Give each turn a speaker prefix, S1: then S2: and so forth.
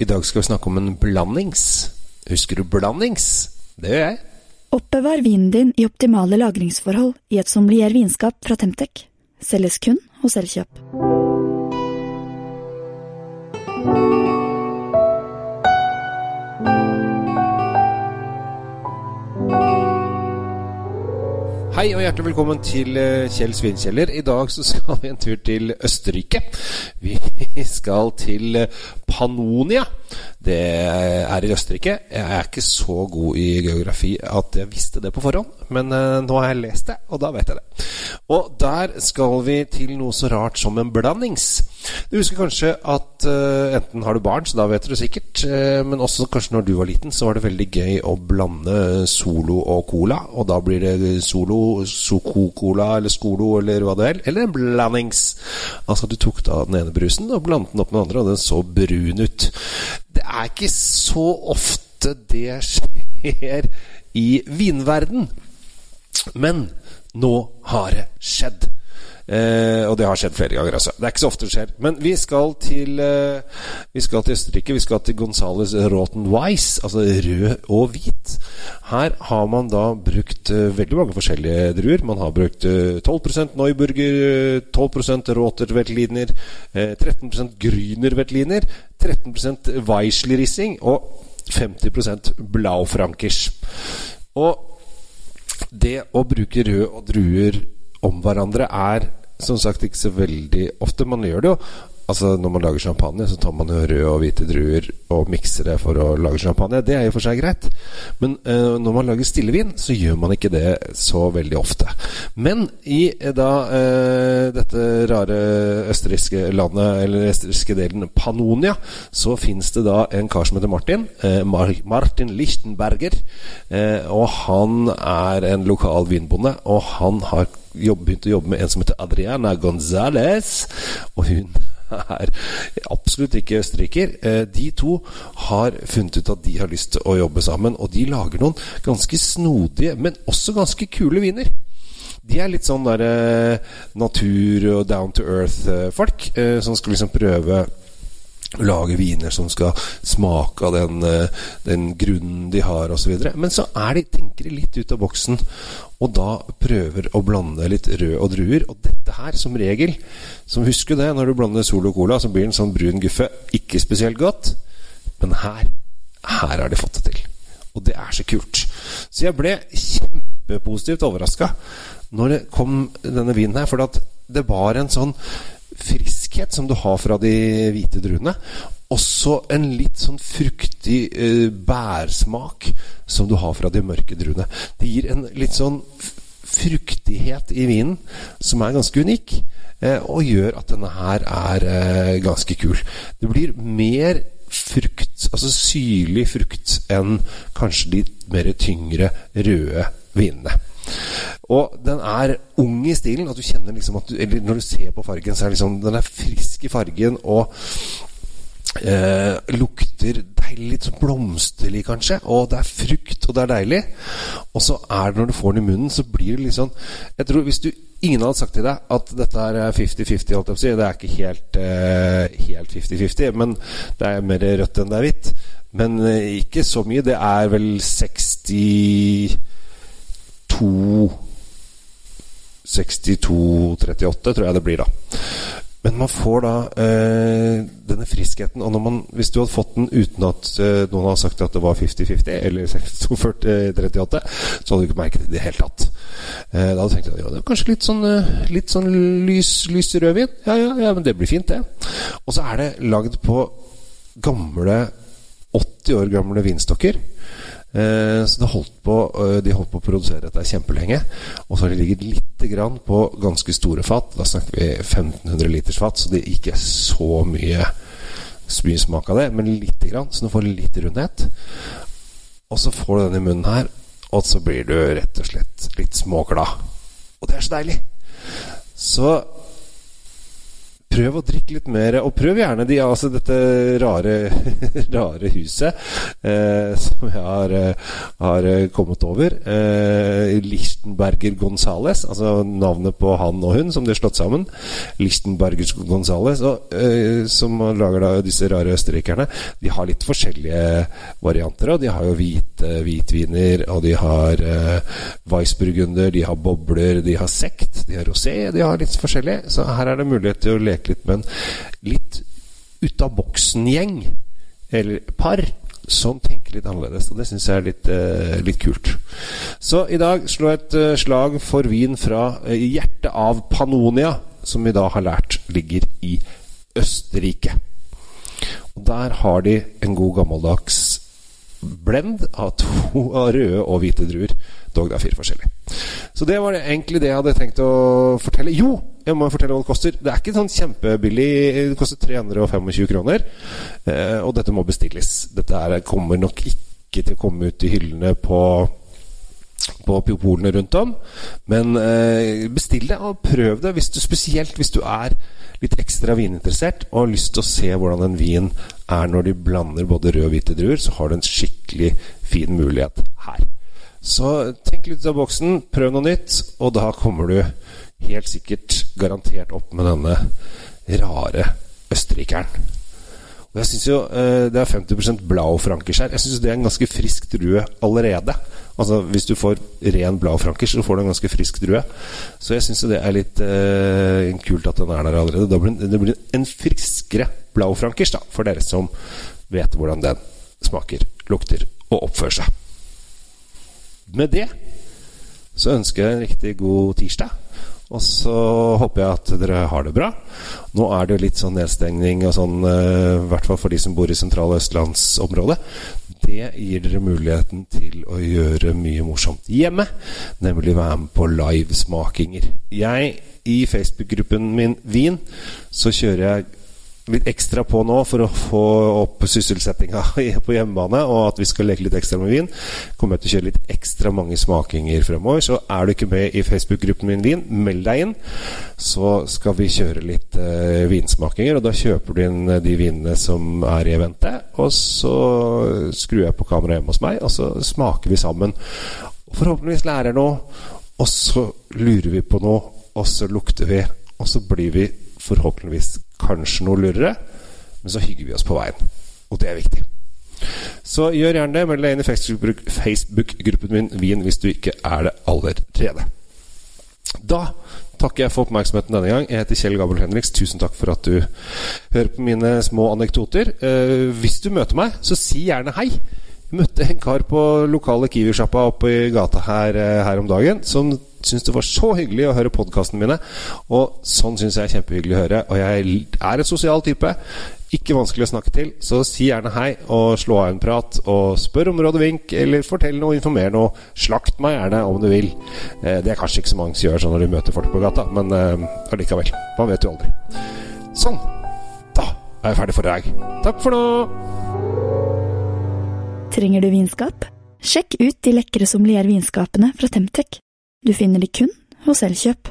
S1: I dag skal vi snakke om en blandings. Husker du blandings? Det gjør jeg.
S2: Oppbevar vinen din i optimale lagringsforhold i et sommelier vinskap fra Temtec. Selges kun hos Elkjøp.
S1: Hei og hjertelig velkommen til eh, Kjell Svinkjeller. I dag så skal vi en tur til Østerrike. Vi skal til eh, Pannonia. Det er i Østerrike. Jeg er ikke så god i geografi at jeg visste det på forhånd, men uh, nå har jeg lest det, og da vet jeg det. Og der skal vi til noe så rart som en blandings. Du husker kanskje at uh, enten har du barn, så da vet du det sikkert, uh, men også kanskje når du var liten, så var det veldig gøy å blande Solo og Cola, og da blir det Solo, Soko-Cola eller Skolo eller hva det er, eller en blandings. Altså du tok da den ene brusen og blandet den opp med den andre, og den så brun ut. Det er ikke så ofte det skjer i vinverden. Men nå har det skjedd. Eh, og det har skjedd flere ganger, altså. Det er ikke så ofte det skjer. Men vi skal til eh, Vi skal til Østerrike. Vi skal til Gonzales Roten Weiss, altså rød og hvit. Her har man da brukt eh, veldig mange forskjellige druer. Man har brukt 12% Neuburger, 12 Roter-Veltliner, 13 Grüner-Veltliner, 13 Weisler-Rissing og 50% Blaufrankers. Og det å bruke rød og druer om hverandre er som sagt ikke så veldig ofte. Man gjør det jo. Altså Når man lager champagne, så tar man jo røde og hvite druer og mikser det for å lage champagne. Det er jo for seg greit. Men uh, når man lager stillevin, så gjør man ikke det så veldig ofte. Men i da uh, dette rare østerrikske landet, eller østerrikske delen Pannonia, så fins det da en kar som heter Martin. Uh, Martin Lichtenberger. og han er en lokal vinbonde, og han har jobb, begynt å jobbe med en som heter Adriana Gonzales. Og hun er absolutt ikke østerriker. Eh, de to har funnet ut at de har lyst til å jobbe sammen, og de lager noen ganske snodige, men også ganske kule viner. De er litt sånn der eh, natur og down to earth-folk, eh, som skal liksom prøve lage viner som skal smake av den, den grunnen de har, osv. Men så er de, tenker de litt ut av boksen, og da prøver å blande litt rød og druer. Og dette her, som regel, som husker det, når du blander Solo Cola, så blir det en sånn brun guffe. Ikke spesielt godt, men her, her har de fått det til. Og det er så kult. Så jeg ble kjempepositivt overraska når det kom denne vinen her, for det var en sånn friskhet som du har fra de hvite druene. Også en litt sånn fruktig eh, bærsmak som du har fra de mørke druene. Det gir en litt sånn fruktighet i vinen som er ganske unik, eh, og gjør at denne her er eh, ganske kul. Det blir mer frukt, altså syrlig frukt, enn kanskje de mer tyngre røde vinene. Og den er ung i stilen. At du kjenner liksom at du, Eller når du ser på fargen, så er liksom, den er frisk i fargen og eh, lukter deilig, litt sånn blomsterlig, kanskje. Og det er frukt, og det er deilig. Og så er det når du får den i munnen, så blir det litt sånn Jeg tror hvis du Ingen hadde sagt til deg at dette er 50-50. Det er ikke helt eh, helt 50-50, men det er mer rødt enn det er hvitt. Men eh, ikke så mye. Det er vel 60 62-38, tror jeg det blir da. Men man får da eh, denne friskheten. Og man, hvis du hadde fått den uten at eh, noen hadde sagt at det var 50-50, eller 62-38, så hadde du ikke merket det i det hele tatt. Eh, da hadde du tenkt at ja, det var kanskje litt sånn, eh, litt sånn lys, lys rødvin. Ja, ja, ja, men det blir fint, det. Og så er det lagd på gamle 80 år gamle vinstokker. Eh, så holdt på, eh, de holdt på å produsere dette kjempelenge. Og så har de ligget lite grann på ganske store fat. Da snakker vi 1500 liters fat, så det ikke er så mye, så mye smak av det. Men lite grann, så du får litt rundhet. Og så får du den i munnen her, og så blir du rett og slett litt småglad. Og det er så deilig! Så prøv å drikke litt mer, og prøv gjerne de, altså dette rare, rare huset eh, som jeg har, eh, har kommet over. Eh, Lichtenberger Gonzales, altså navnet på han og hun som de har slått sammen. Lichtenberger Gonzales, og, eh, som lager da disse rare østerrikerne. De har litt forskjellige varianter, og de har jo hvit, hvitviner, og de har eh, Weissburgunder, de har bobler, de har sekt, de har rosé, de har litt forskjellig. Så her er det mulighet til å leke leke litt med en litt ut av boksen-gjeng, eller par, som tenker litt annerledes. Og det syns jeg er litt, eh, litt, kult. Så i dag slå et uh, slag for vin fra uh, hjertet av Pannonia, som vi da har lært ligger i Østerrike. Og der har de en god gammeldags blend av to av røde og hvite druer. Dog det er fire forskjellige. Så det var egentlig det jeg hadde tenkt å fortelle. Jo, jeg må fortelle hva det koster. Det er ikke sånn kjempebillig. Det koster 325 kroner. Eh, og dette må bestilles. Dette kommer nok ikke til å komme ut i hyllene på på polene rundt om. Men eh, bestill det og prøv det, hvis du, spesielt hvis du er litt ekstra vininteressert og har lyst til å se hvordan en vin er når de blander både røde og hvite druer, så har du en skikkelig fin mulighet her. Så tenk litt av boksen, prøv noe nytt, og da kommer du helt sikkert garantert opp med denne rare østerrikeren. Og jeg synes jo eh, Det er 50 blau frankers her. Jeg syns det er en ganske frisk drue allerede. Altså Hvis du får ren blau frankers, så får du en ganske frisk drue. Så jeg syns det er litt eh, kult at den er der allerede. Det blir, det blir en friskere Blaufrankers da, for dere som vet hvordan den smaker, lukter og oppfører seg. Med det så ønsker jeg en riktig god tirsdag. Og så håper jeg at dere har det bra. Nå er det jo litt sånn nedstengning og sånn, eh, i hvert fall for de som bor i sentrale østlandsområdet. Det gir dere muligheten til å gjøre mye morsomt hjemme, nemlig være med på livesmakinger. Jeg, i Facebook-gruppen min Vin, så kjører jeg litt ekstra på nå for å få opp sysselsettinga på hjemmebane, og at vi skal leke litt ekstra med vin. Kommer jeg til å kjøre litt ekstra mange smakinger fremover. Så er du ikke med i Facebook-gruppen min Vin, meld deg inn. Så skal vi kjøre litt eh, vinsmakinger, og da kjøper du inn eh, de vinene som er i eventet. Og så skrur jeg på kameraet hjemme hos meg, og så smaker vi sammen. Og forhåpentligvis lærer noe, og så lurer vi på noe, og så lukter vi, og så blir vi forhåpentligvis kanskje noe lurere, men så hygger vi oss på veien. Og det er viktig. Så gjør gjerne det. Meld deg inn i Facebook-gruppen min Wien hvis du ikke er det allerede. Da takker jeg for oppmerksomheten denne gang. Jeg heter Kjell Gabel Henriks. Tusen takk for at du hører på mine små anekdoter. Eh, hvis du møter meg, så si gjerne hei. Jeg møtte en kar på lokale Kiwi-sjappa oppe i gata her, eh, her om dagen som syns det var så hyggelig å høre podkastene mine. Og sånn syns jeg er kjempehyggelig å høre. Og jeg er en sosial type. Ikke vanskelig å snakke til, så si gjerne hei og slå av en prat. Og spør om råd og vink, eller fortell noe, informer noe. Slakt meg gjerne om du vil. Eh, det er kanskje ikke så mange som gjør sånn når de møter folk på gata, men eh, allikevel. Man vet jo aldri. Sånn. Da er jeg ferdig for i dag. Takk for nå.
S2: Trenger du vinskap? Sjekk ut de lekre sommeliervinskapene fra Temtec. Du finner de kun hos Elkjøp.